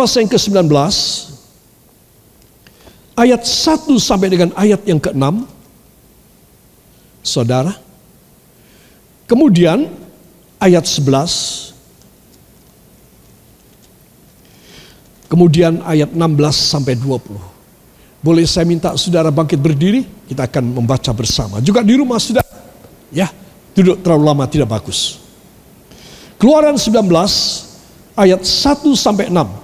Pasal yang ke-19 ayat 1 sampai dengan ayat yang ke-6. Saudara. Kemudian ayat 11 Kemudian ayat 16 sampai 20. Boleh saya minta saudara bangkit berdiri? Kita akan membaca bersama. Juga di rumah sudah. Ya, duduk terlalu lama tidak bagus. Keluaran 19 ayat 1 sampai 6.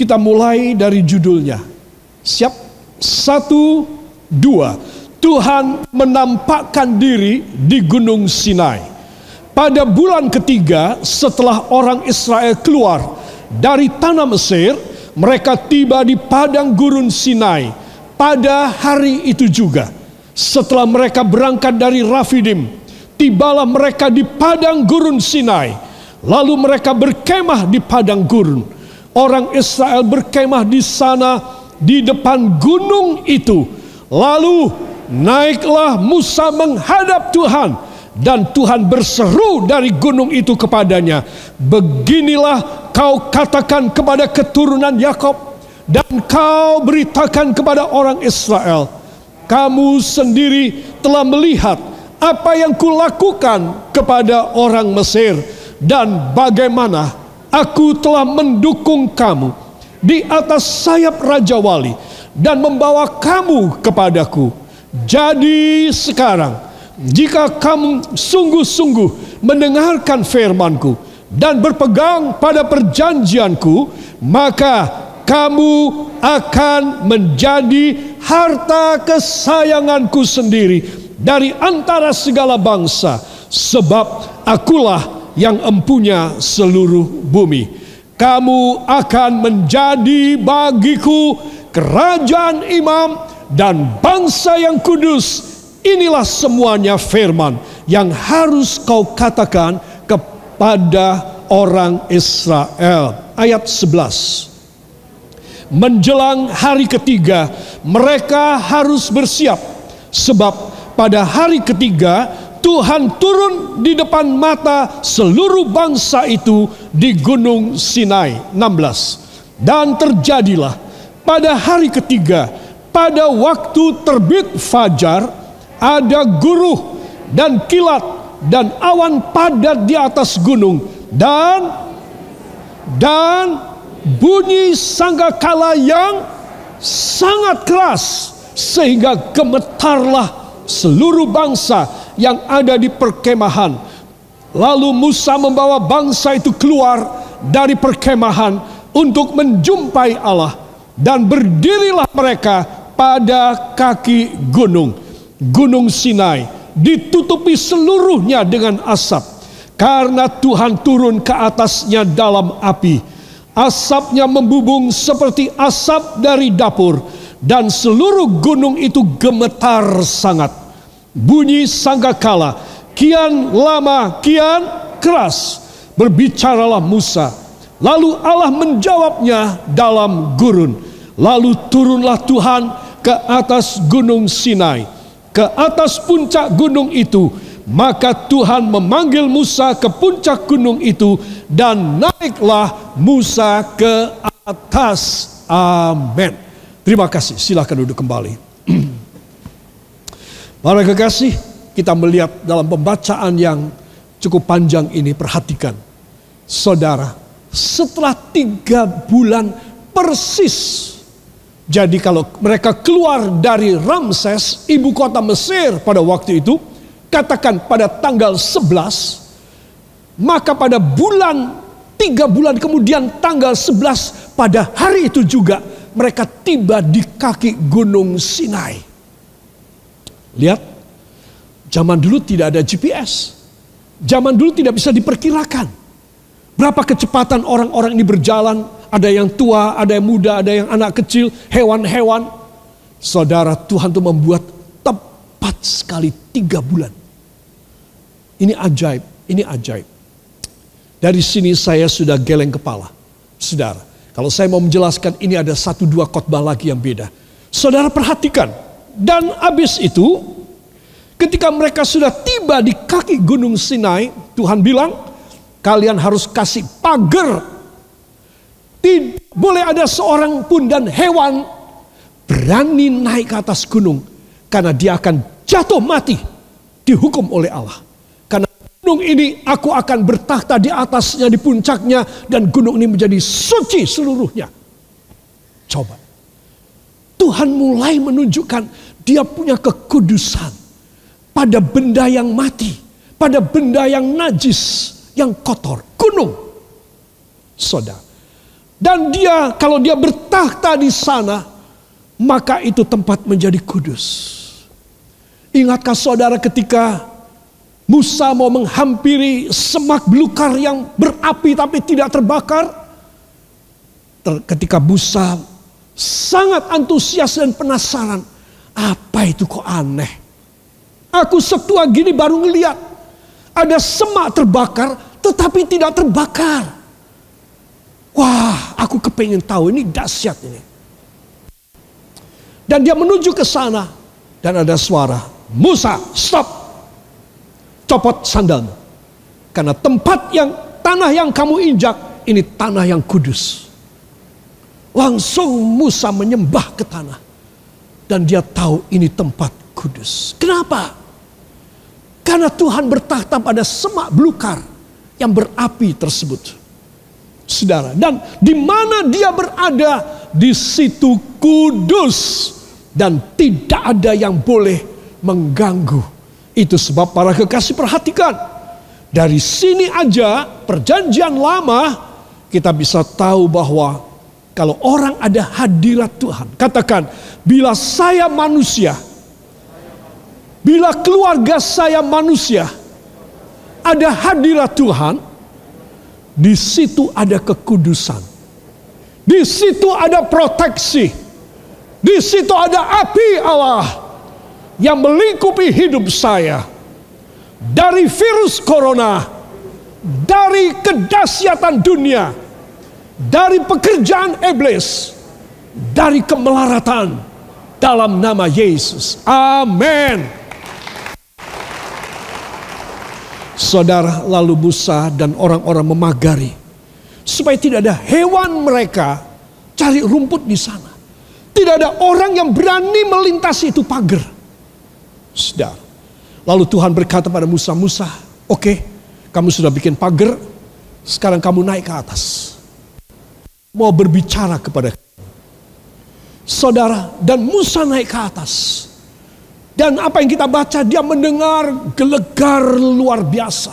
Kita mulai dari judulnya. Siap? Satu, dua. Tuhan menampakkan diri di Gunung Sinai. Pada bulan ketiga setelah orang Israel keluar dari tanah Mesir, mereka tiba di padang gurun Sinai pada hari itu juga. Setelah mereka berangkat dari Rafidim, tibalah mereka di padang gurun Sinai. Lalu mereka berkemah di padang gurun. Orang Israel berkemah di sana di depan gunung itu. Lalu naiklah Musa menghadap Tuhan dan Tuhan berseru dari gunung itu kepadanya, "Beginilah kau katakan kepada keturunan Yakob dan kau beritakan kepada orang Israel, kamu sendiri telah melihat apa yang kulakukan kepada orang Mesir dan bagaimana aku telah mendukung kamu di atas sayap Raja Wali dan membawa kamu kepadaku. Jadi sekarang jika kamu sungguh-sungguh mendengarkan firmanku dan berpegang pada perjanjianku, maka kamu akan menjadi harta kesayanganku sendiri dari antara segala bangsa, sebab akulah yang empunya seluruh bumi. Kamu akan menjadi bagiku kerajaan imam dan bangsa yang kudus Inilah semuanya firman yang harus kau katakan kepada orang Israel. Ayat 11. Menjelang hari ketiga, mereka harus bersiap sebab pada hari ketiga Tuhan turun di depan mata seluruh bangsa itu di gunung Sinai 16 dan terjadilah pada hari ketiga pada waktu terbit fajar ada guru dan kilat dan awan padat di atas gunung dan dan bunyi sangkakala yang sangat keras sehingga gemetarlah seluruh bangsa yang ada di perkemahan. Lalu Musa membawa bangsa itu keluar dari perkemahan untuk menjumpai Allah dan berdirilah mereka pada kaki gunung. Gunung Sinai ditutupi seluruhnya dengan asap karena Tuhan turun ke atasnya dalam api. Asapnya membubung seperti asap dari dapur dan seluruh gunung itu gemetar sangat. Bunyi sangkakala kian lama kian keras berbicaralah Musa. Lalu Allah menjawabnya dalam gurun. Lalu turunlah Tuhan ke atas gunung Sinai ke atas puncak gunung itu. Maka Tuhan memanggil Musa ke puncak gunung itu dan naiklah Musa ke atas. Amin. Terima kasih. Silakan duduk kembali. Para kekasih, kita melihat dalam pembacaan yang cukup panjang ini, perhatikan. Saudara, setelah tiga bulan persis jadi kalau mereka keluar dari Ramses, ibu kota Mesir pada waktu itu, katakan pada tanggal 11, maka pada bulan, tiga bulan kemudian tanggal 11, pada hari itu juga mereka tiba di kaki gunung Sinai. Lihat, zaman dulu tidak ada GPS. Zaman dulu tidak bisa diperkirakan. Berapa kecepatan orang-orang ini berjalan, ada yang tua, ada yang muda, ada yang anak kecil, hewan-hewan. Saudara Tuhan itu membuat tepat sekali tiga bulan. Ini ajaib, ini ajaib. Dari sini saya sudah geleng kepala. Saudara, kalau saya mau menjelaskan ini ada satu dua khotbah lagi yang beda. Saudara perhatikan. Dan habis itu, ketika mereka sudah tiba di kaki gunung Sinai, Tuhan bilang, kalian harus kasih pagar Tidak boleh ada seorang pun dan hewan berani naik ke atas gunung karena dia akan jatuh mati dihukum oleh Allah. Karena gunung ini aku akan bertakhta di atasnya di puncaknya dan gunung ini menjadi suci seluruhnya. Coba. Tuhan mulai menunjukkan dia punya kekudusan pada benda yang mati, pada benda yang najis, yang kotor, gunung. Saudara. Dan dia kalau dia bertakhta di sana, maka itu tempat menjadi kudus. Ingatkah saudara ketika Musa mau menghampiri semak belukar yang berapi tapi tidak terbakar? Ketika Musa sangat antusias dan penasaran, apa itu kok aneh? Aku setua gini baru ngeliat ada semak terbakar tetapi tidak terbakar. Wah, aku kepengen tahu ini dahsyat ini. Dan dia menuju ke sana dan ada suara, Musa, stop. Copot sandalmu. Karena tempat yang tanah yang kamu injak ini tanah yang kudus. Langsung Musa menyembah ke tanah. Dan dia tahu ini tempat kudus. Kenapa? Karena Tuhan bertahta pada semak belukar yang berapi tersebut saudara. Dan di mana dia berada, di situ kudus dan tidak ada yang boleh mengganggu. Itu sebab para kekasih perhatikan. Dari sini aja perjanjian lama kita bisa tahu bahwa kalau orang ada hadirat Tuhan. Katakan, bila saya manusia, bila keluarga saya manusia, ada hadirat Tuhan, di situ ada kekudusan. Di situ ada proteksi. Di situ ada api Allah yang melingkupi hidup saya. Dari virus corona, dari kedahsyatan dunia, dari pekerjaan iblis, dari kemelaratan dalam nama Yesus. Amin. Saudara lalu Musa dan orang-orang memagari. Supaya tidak ada hewan mereka cari rumput di sana. Tidak ada orang yang berani melintasi itu pagar. Saudara. Lalu Tuhan berkata pada Musa, Musa, oke, okay, kamu sudah bikin pagar, sekarang kamu naik ke atas. Mau berbicara kepada saudara dan Musa naik ke atas. Dan apa yang kita baca, dia mendengar gelegar luar biasa.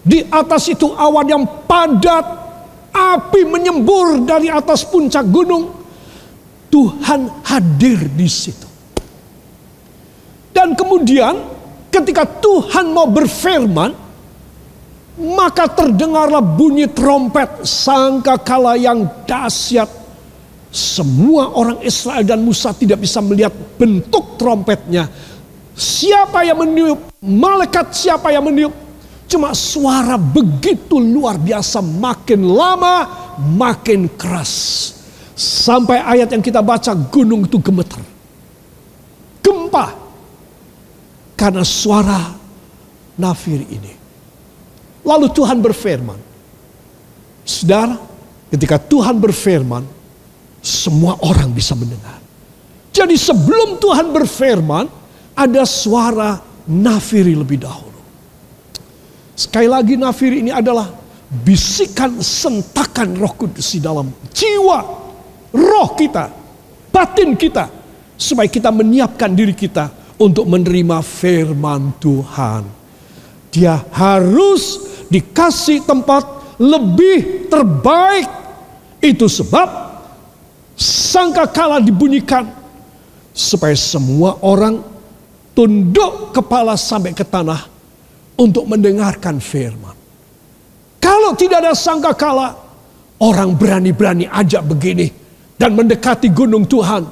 Di atas itu awan yang padat, api menyembur dari atas puncak gunung. Tuhan hadir di situ. Dan kemudian ketika Tuhan mau berfirman, maka terdengarlah bunyi trompet sangka kala yang dahsyat semua orang Israel dan Musa tidak bisa melihat bentuk trompetnya. Siapa yang meniup? Malaikat siapa yang meniup? Cuma suara begitu luar biasa. Makin lama makin keras. Sampai ayat yang kita baca gunung itu gemetar. Gempa. Karena suara nafir ini. Lalu Tuhan berfirman. Saudara, ketika Tuhan berfirman, semua orang bisa mendengar. Jadi sebelum Tuhan berfirman, ada suara nafiri lebih dahulu. Sekali lagi nafiri ini adalah bisikan sentakan roh kudus di dalam jiwa, roh kita, batin kita. Supaya kita menyiapkan diri kita untuk menerima firman Tuhan. Dia harus dikasih tempat lebih terbaik. Itu sebab sangka kala dibunyikan supaya semua orang tunduk kepala sampai ke tanah untuk mendengarkan firman. Kalau tidak ada sangka kala, orang berani-berani ajak begini dan mendekati gunung Tuhan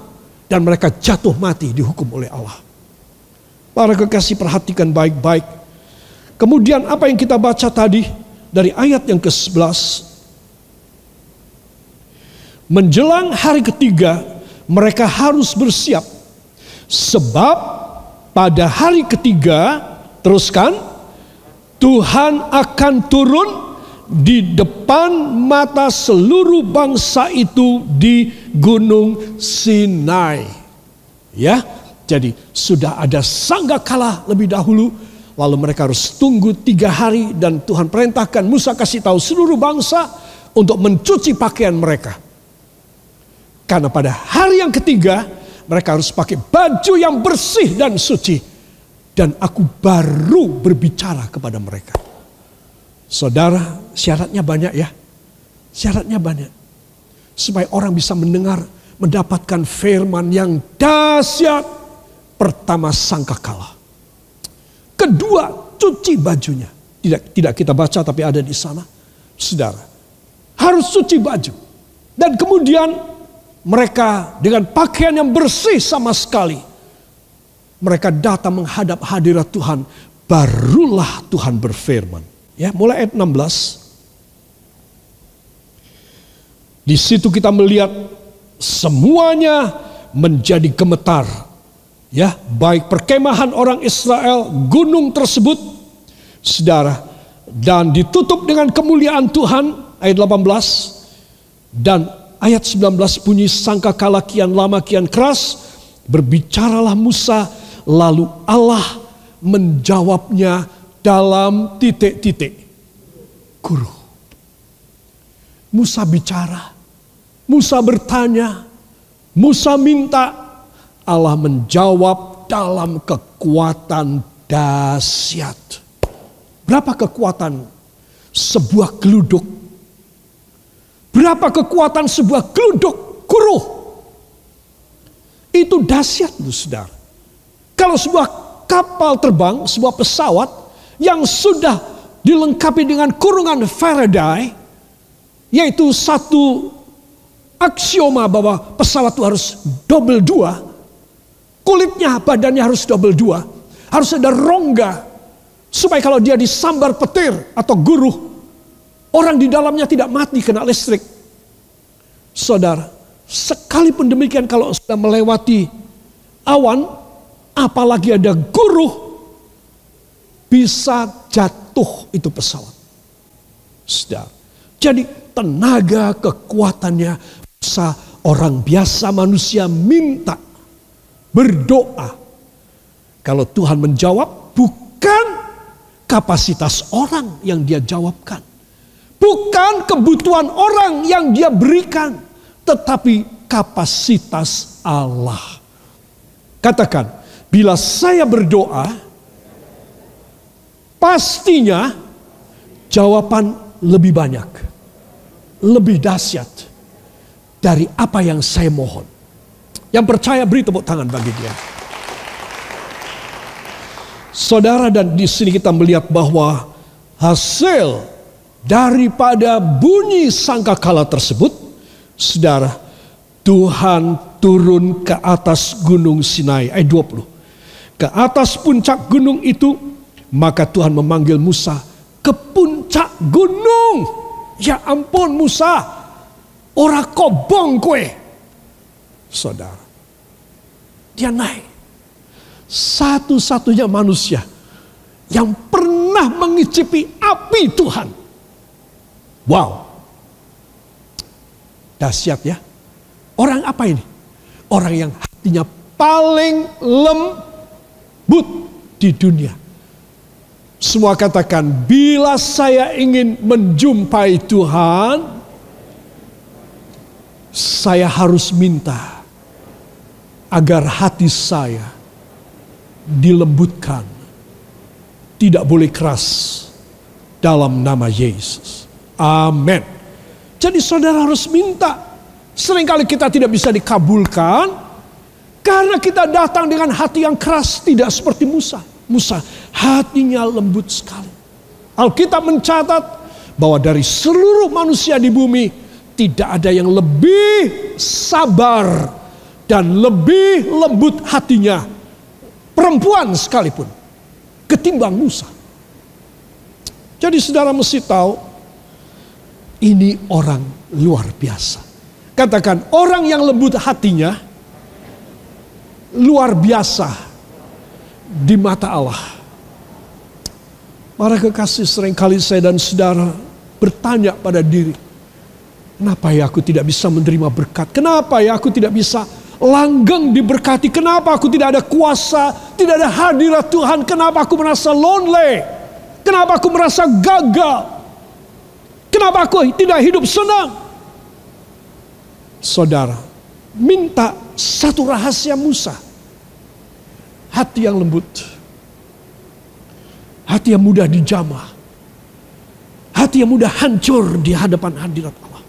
dan mereka jatuh mati dihukum oleh Allah. Para kekasih perhatikan baik-baik. Kemudian apa yang kita baca tadi dari ayat yang ke-11 Menjelang hari ketiga, mereka harus bersiap, sebab pada hari ketiga, teruskan, Tuhan akan turun di depan mata seluruh bangsa itu di Gunung Sinai. Ya, jadi sudah ada sanggakala lebih dahulu, lalu mereka harus tunggu tiga hari dan Tuhan perintahkan Musa kasih tahu seluruh bangsa untuk mencuci pakaian mereka. Karena pada hari yang ketiga mereka harus pakai baju yang bersih dan suci. Dan aku baru berbicara kepada mereka. Saudara, syaratnya banyak ya. Syaratnya banyak. Supaya orang bisa mendengar, mendapatkan firman yang dahsyat. Pertama sangka kalah. Kedua, cuci bajunya. Tidak tidak kita baca tapi ada di sana. Saudara, harus cuci baju. Dan kemudian mereka dengan pakaian yang bersih sama sekali. Mereka datang menghadap hadirat Tuhan. Barulah Tuhan berfirman. Ya, mulai ayat 16. Di situ kita melihat semuanya menjadi gemetar. Ya, baik perkemahan orang Israel, gunung tersebut, saudara, dan ditutup dengan kemuliaan Tuhan, ayat 18, dan ayat 19 bunyi sangka kala kian lama kian keras, berbicaralah Musa, lalu Allah menjawabnya dalam titik-titik guru. Musa bicara, Musa bertanya, Musa minta, Allah menjawab dalam kekuatan dahsyat. Berapa kekuatan sebuah geluduk? Berapa kekuatan sebuah geluduk guru? Itu dahsyat, saudara. Kalau sebuah kapal terbang, sebuah pesawat yang sudah dilengkapi dengan kurungan Faraday, yaitu satu aksioma bahwa pesawat itu harus double dua, kulitnya badannya harus double dua, harus ada rongga supaya kalau dia disambar petir atau guru, orang di dalamnya tidak mati kena listrik. Saudara, sekalipun demikian kalau sudah melewati awan, apalagi ada guru, bisa jatuh itu pesawat. Sudah. Jadi tenaga kekuatannya bisa orang biasa manusia minta berdoa. Kalau Tuhan menjawab bukan kapasitas orang yang dia jawabkan. Bukan kebutuhan orang yang dia berikan. Tetapi kapasitas Allah. Katakan, bila saya berdoa, pastinya jawaban lebih banyak, lebih dahsyat dari apa yang saya mohon. Yang percaya beri tepuk tangan bagi dia. Saudara dan di sini kita melihat bahwa hasil daripada bunyi sangkakala tersebut, saudara, Tuhan turun ke atas gunung Sinai ayat 20. Ke atas puncak gunung itu maka Tuhan memanggil Musa ke puncak gunung. Ya ampun Musa, ora kobong kue. Saudara, dia naik. Satu-satunya manusia yang pernah mengicipi api Tuhan. Wow. Dahsyat ya. Orang apa ini? Orang yang hatinya paling lembut di dunia semua katakan, bila saya ingin menjumpai Tuhan, saya harus minta agar hati saya dilembutkan, tidak boleh keras dalam nama Yesus. Amin. Jadi saudara harus minta. Seringkali kita tidak bisa dikabulkan karena kita datang dengan hati yang keras tidak seperti Musa. Musa hatinya lembut sekali. Alkitab mencatat bahwa dari seluruh manusia di bumi tidak ada yang lebih sabar dan lebih lembut hatinya perempuan sekalipun ketimbang Musa. Jadi saudara mesti tahu ini orang luar biasa. Katakan orang yang lembut hatinya luar biasa di mata Allah. Para kekasih sering kali saya dan saudara bertanya pada diri, kenapa ya aku tidak bisa menerima berkat? Kenapa ya aku tidak bisa langgeng diberkati? Kenapa aku tidak ada kuasa, tidak ada hadirat Tuhan? Kenapa aku merasa lonely? Kenapa aku merasa gagal? Kenapa aku tidak hidup senang? Saudara, minta satu rahasia Musa. Hati yang lembut. Hati yang mudah dijamah. Hati yang mudah hancur di hadapan hadirat Allah.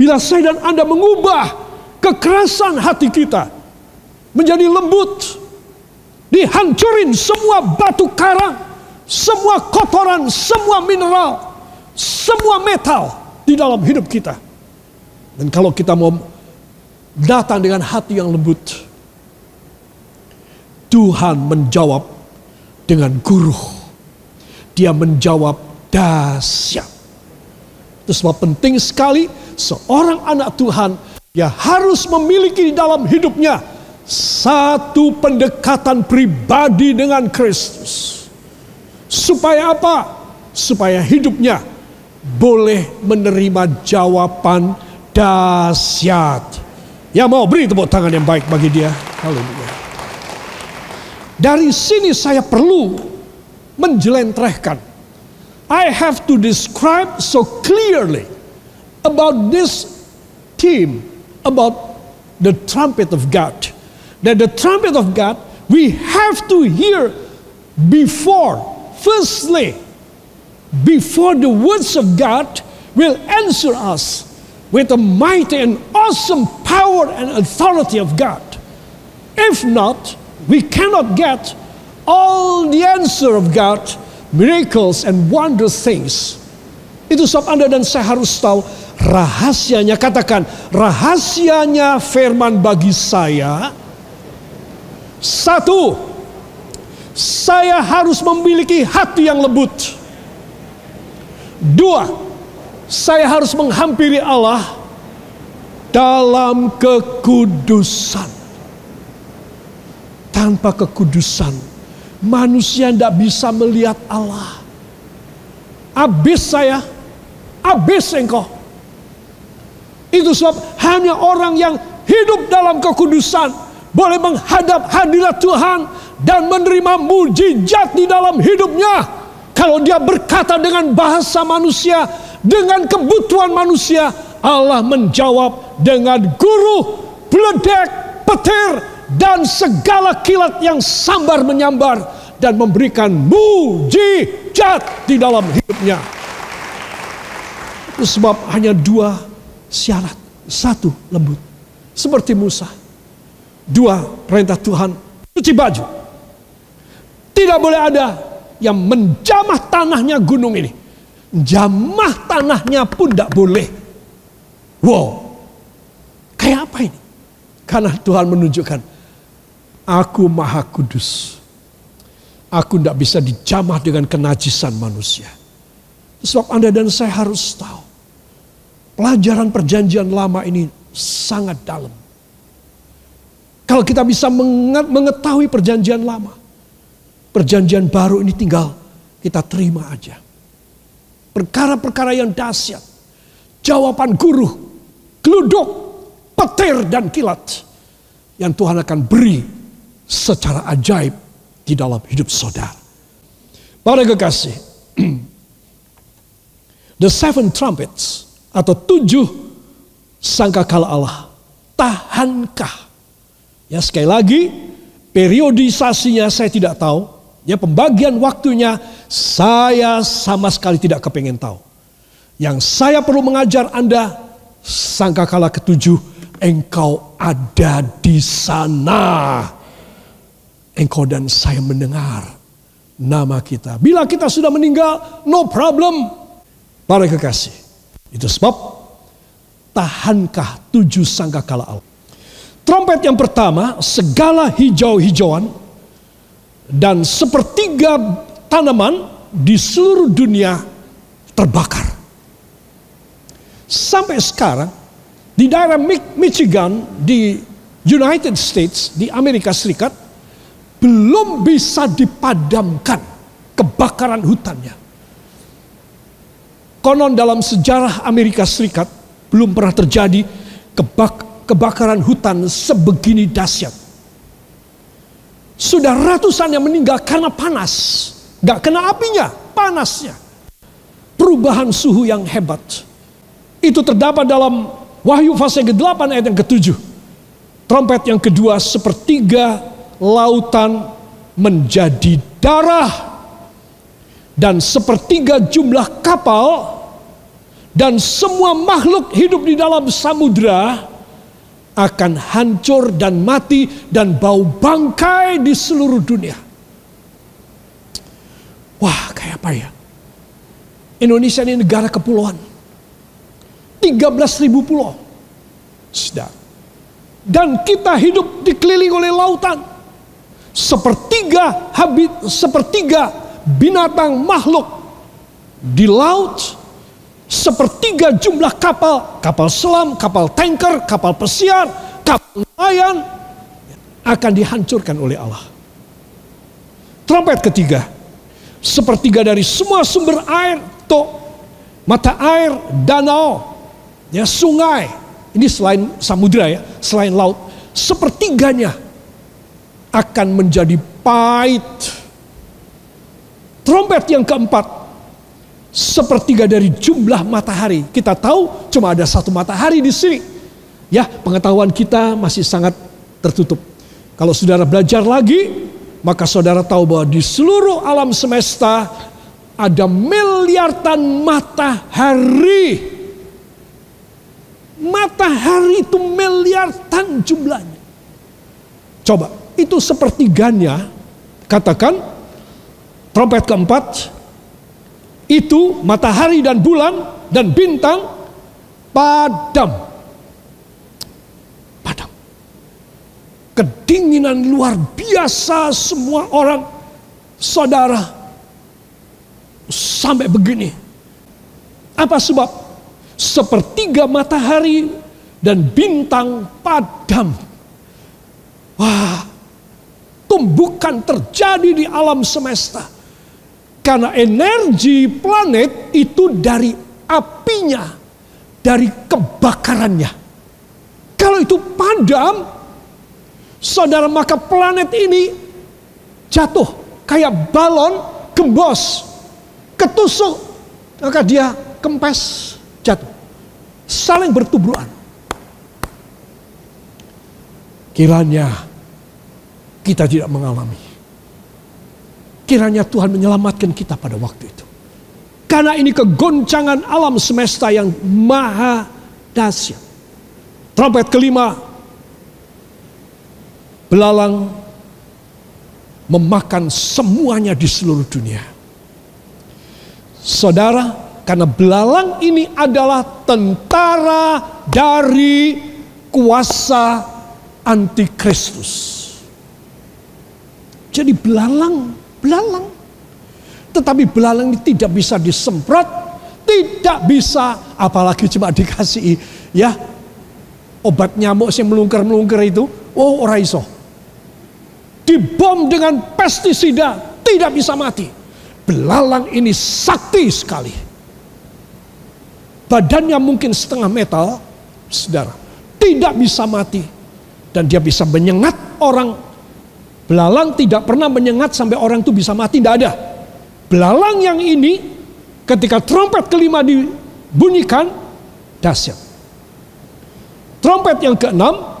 Bila saya dan Anda mengubah kekerasan hati kita menjadi lembut, dihancurin semua batu karang, semua kotoran, semua mineral, semua metal di dalam hidup kita. Dan kalau kita mau datang dengan hati yang lembut, Tuhan menjawab dengan guru. Dia menjawab dahsyat. Itu sebab penting sekali seorang anak Tuhan dia harus memiliki di dalam hidupnya satu pendekatan pribadi dengan Kristus. Supaya apa? Supaya hidupnya boleh menerima jawaban dahsyat. Ya mau beri tepuk tangan yang baik bagi dia. Haleluya. Dari sini saya perlu menjelentrehkan. I have to describe so clearly about this team, about the trumpet of God. That the trumpet of God, we have to hear before, firstly, before the words of God will answer us with the mighty and awesome power and authority of God. If not, we cannot get all the answer of God, miracles and wondrous things. Itu sebab Anda dan saya harus tahu rahasianya. Katakan, rahasianya firman bagi saya. Satu, saya harus memiliki hati yang lembut. Dua, saya harus menghampiri Allah dalam kekudusan tanpa kekudusan, manusia tidak bisa melihat Allah. Abis saya, abis engkau. Itu sebab hanya orang yang hidup dalam kekudusan boleh menghadap hadirat Tuhan dan menerima mujizat di dalam hidupnya. Kalau dia berkata dengan bahasa manusia, dengan kebutuhan manusia, Allah menjawab dengan guru, beledek, petir, dan segala kilat yang sambar menyambar dan memberikan mujizat di dalam hidupnya. Itu sebab hanya dua syarat. Satu lembut. Seperti Musa. Dua perintah Tuhan. Cuci baju. Tidak boleh ada yang menjamah tanahnya gunung ini. Jamah tanahnya pun tidak boleh. Wow. Kayak apa ini? Karena Tuhan menunjukkan Aku maha kudus. Aku tidak bisa dijamah dengan kenajisan manusia. Sebab Anda dan saya harus tahu. Pelajaran perjanjian lama ini sangat dalam. Kalau kita bisa mengetahui perjanjian lama. Perjanjian baru ini tinggal kita terima aja. Perkara-perkara yang dahsyat. Jawaban guru, geluduk, petir dan kilat. Yang Tuhan akan beri secara ajaib di dalam hidup saudara. Para kekasih, the seven trumpets atau tujuh sangkakala Allah, tahankah? Ya sekali lagi, periodisasinya saya tidak tahu. Ya pembagian waktunya saya sama sekali tidak kepengen tahu. Yang saya perlu mengajar Anda, sangkakala ketujuh, engkau ada di sana engkau dan saya mendengar nama kita. Bila kita sudah meninggal, no problem. Para kekasih, itu sebab tahankah tujuh sangkakala Allah. Trompet yang pertama, segala hijau-hijauan dan sepertiga tanaman di seluruh dunia terbakar. Sampai sekarang, di daerah Michigan, di United States, di Amerika Serikat, belum bisa dipadamkan kebakaran hutannya. Konon dalam sejarah Amerika Serikat belum pernah terjadi kebak kebakaran hutan sebegini dahsyat. Sudah ratusan yang meninggal karena panas. Gak kena apinya, panasnya. Perubahan suhu yang hebat. Itu terdapat dalam Wahyu fase ke-8 ayat yang ke-7. Trompet yang kedua sepertiga lautan menjadi darah dan sepertiga jumlah kapal dan semua makhluk hidup di dalam samudra akan hancur dan mati dan bau bangkai di seluruh dunia. Wah, kayak apa ya? Indonesia ini negara kepulauan. 13 ribu pulau. Sudah. Dan kita hidup dikelilingi oleh lautan. Sepertiga habit, sepertiga binatang makhluk di laut sepertiga jumlah kapal, kapal selam, kapal tanker, kapal pesiar, kapal nelayan akan dihancurkan oleh Allah. Trompet ketiga, sepertiga dari semua sumber air, to, mata air, danau, ya sungai, ini selain samudra ya, selain laut, sepertiganya akan menjadi pahit. Trompet yang keempat, sepertiga dari jumlah matahari. Kita tahu cuma ada satu matahari di sini. Ya, pengetahuan kita masih sangat tertutup. Kalau saudara belajar lagi, maka saudara tahu bahwa di seluruh alam semesta ada miliaran matahari. Matahari itu miliaran jumlahnya. Coba, itu sepertiganya, katakan, trompet keempat, itu matahari dan bulan dan bintang padam. Padam. Kedinginan luar biasa semua orang saudara sampai begini. Apa sebab? Sepertiga matahari dan bintang padam. Wah, tumbukan terjadi di alam semesta karena energi planet itu dari apinya, dari kebakarannya. Kalau itu padam, saudara maka planet ini jatuh kayak balon gembos, ketusuk, maka dia kempes jatuh. Saling bertubruan. Kiranya kita tidak mengalami Kiranya Tuhan menyelamatkan kita pada waktu itu. Karena ini kegoncangan alam semesta yang maha dahsyat. Trompet kelima, belalang memakan semuanya di seluruh dunia. Saudara, karena belalang ini adalah tentara dari kuasa antikristus. Jadi belalang belalang. Tetapi belalang ini tidak bisa disemprot, tidak bisa apalagi cuma dikasih ya obat nyamuk yang melungker-melungker itu. Oh, ora iso. Dibom dengan pestisida tidak bisa mati. Belalang ini sakti sekali. Badannya mungkin setengah metal, saudara. Tidak bisa mati. Dan dia bisa menyengat orang Belalang tidak pernah menyengat sampai orang itu bisa mati, tidak ada. Belalang yang ini ketika trompet kelima dibunyikan, dahsyat. Trompet yang keenam,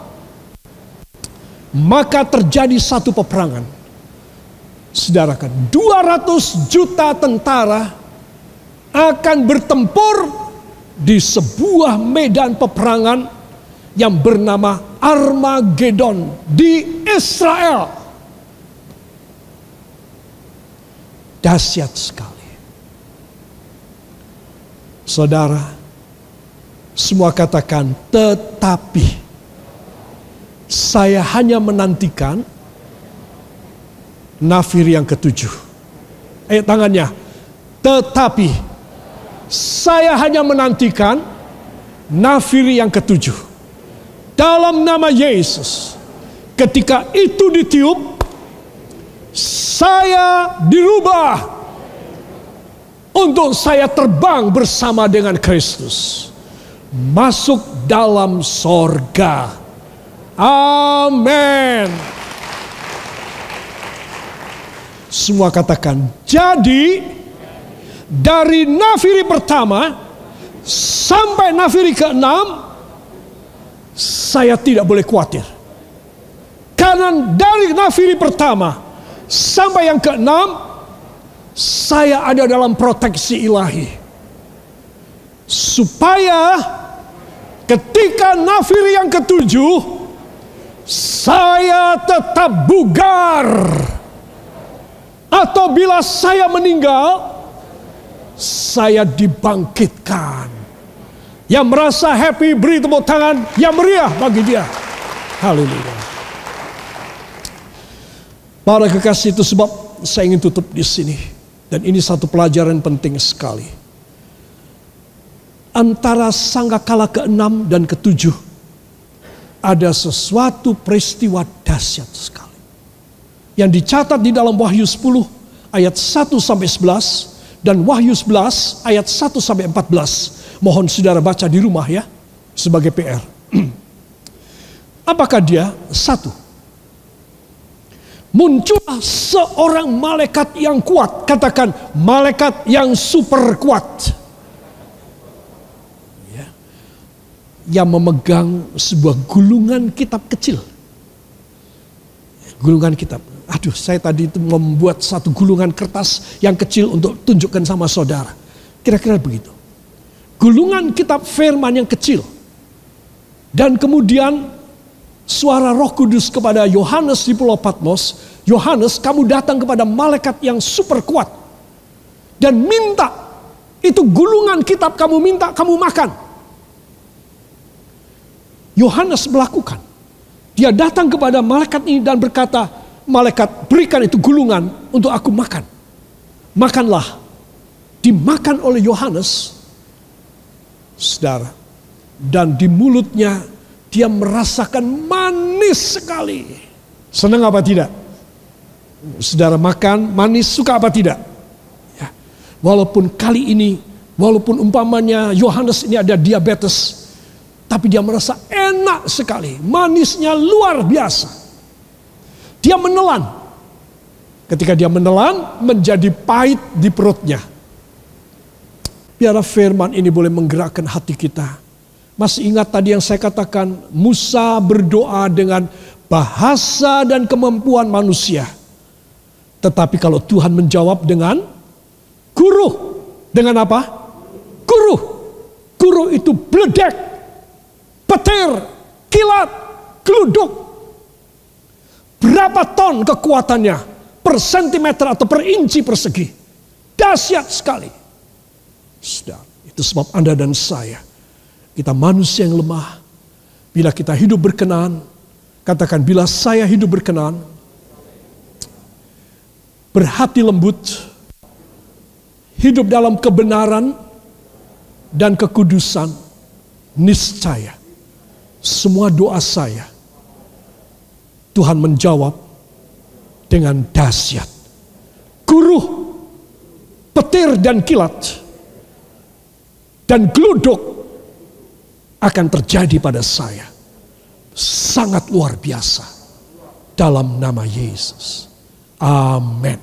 maka terjadi satu peperangan. Saudara kan, 200 juta tentara akan bertempur di sebuah medan peperangan yang bernama Armageddon di Israel. Dahsyat sekali. Saudara, semua katakan tetapi saya hanya menantikan nafir yang ketujuh. Eh tangannya. Tetapi saya hanya menantikan nafir yang ketujuh. Dalam nama Yesus. Ketika itu ditiup, saya dirubah untuk saya terbang bersama dengan Kristus. Masuk dalam sorga. Amin. Semua katakan, jadi dari nafiri pertama sampai nafiri keenam, saya tidak boleh khawatir. Karena dari nafiri pertama sampai yang keenam, saya ada dalam proteksi ilahi. Supaya ketika nafir yang ketujuh, saya tetap bugar. Atau bila saya meninggal, saya dibangkitkan. Yang merasa happy beri tepuk tangan yang meriah bagi dia. Haleluya. Para kekasih itu sebab saya ingin tutup di sini. Dan ini satu pelajaran penting sekali. Antara sangkakala ke-6 dan ke-7 ada sesuatu peristiwa dahsyat sekali. Yang dicatat di dalam Wahyu 10 ayat 1 sampai 11 dan Wahyu 11 ayat 1 sampai 14. Mohon saudara baca di rumah ya sebagai PR. Apakah dia? Satu, muncullah seorang malaikat yang kuat. Katakan malaikat yang super kuat. Ya. Yang memegang sebuah gulungan kitab kecil. Gulungan kitab. Aduh saya tadi itu membuat satu gulungan kertas yang kecil untuk tunjukkan sama saudara. Kira-kira begitu. Gulungan kitab firman yang kecil. Dan kemudian suara Roh Kudus kepada Yohanes di Pulau Patmos, Yohanes, kamu datang kepada malaikat yang super kuat dan minta itu gulungan kitab kamu minta kamu makan. Yohanes melakukan. Dia datang kepada malaikat ini dan berkata, malaikat berikan itu gulungan untuk aku makan. Makanlah. Dimakan oleh Yohanes, saudara. Dan di mulutnya dia merasakan manis sekali. Senang apa tidak? Saudara makan manis suka apa tidak? Ya. Walaupun kali ini, walaupun umpamanya Yohanes ini ada diabetes, tapi dia merasa enak sekali, manisnya luar biasa. Dia menelan. Ketika dia menelan, menjadi pahit di perutnya. Biar firman ini boleh menggerakkan hati kita masih ingat tadi yang saya katakan, Musa berdoa dengan bahasa dan kemampuan manusia. Tetapi kalau Tuhan menjawab dengan guru, dengan apa? Guru. Guru itu beledek, petir, kilat, geluduk. Berapa ton kekuatannya per sentimeter atau per inci persegi. Dahsyat sekali. Sudah, itu sebab Anda dan saya kita manusia yang lemah. Bila kita hidup berkenan, katakan bila saya hidup berkenan, berhati lembut, hidup dalam kebenaran dan kekudusan, niscaya semua doa saya Tuhan menjawab dengan dahsyat. Guru, petir dan kilat, dan geluduk akan terjadi pada saya. Sangat luar biasa. Dalam nama Yesus. Amin.